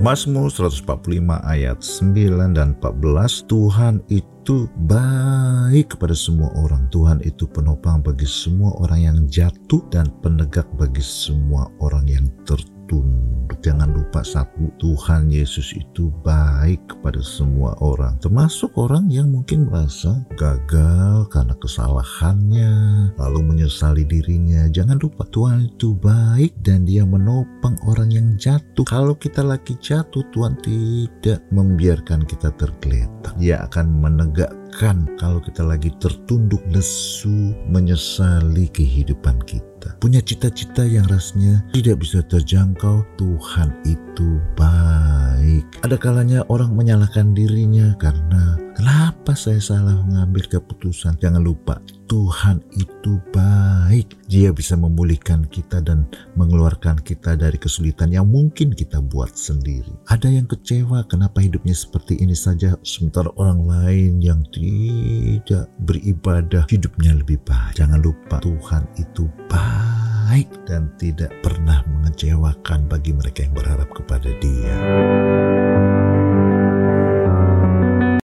Mazmur 145 ayat 9 dan 14 Tuhan itu baik kepada semua orang. Tuhan itu penopang bagi semua orang yang jatuh dan penegak bagi semua orang yang tertunduk jangan lupa satu Tuhan Yesus itu baik kepada semua orang termasuk orang yang mungkin merasa gagal karena kesalahannya lalu menyesali dirinya. Jangan lupa Tuhan itu baik dan dia menopang orang yang jatuh. Kalau kita lagi jatuh Tuhan tidak membiarkan kita tergeletak. Dia akan menegakkan kalau kita lagi tertunduk lesu menyesali kehidupan kita. Punya cita-cita yang rasanya tidak bisa terjangkau, Tuhan itu baik. Ada kalanya orang menyalahkan dirinya karena kenapa saya salah mengambil keputusan. Jangan lupa, Tuhan itu baik. Dia bisa memulihkan kita dan mengeluarkan kita dari kesulitan yang mungkin kita buat sendiri. Ada yang kecewa kenapa hidupnya seperti ini saja, sementara orang lain yang tidak beribadah hidupnya lebih baik. Jangan lupa, Tuhan itu baik dan tidak pernah mengecewakan bagi mereka yang berharap kepada Dia.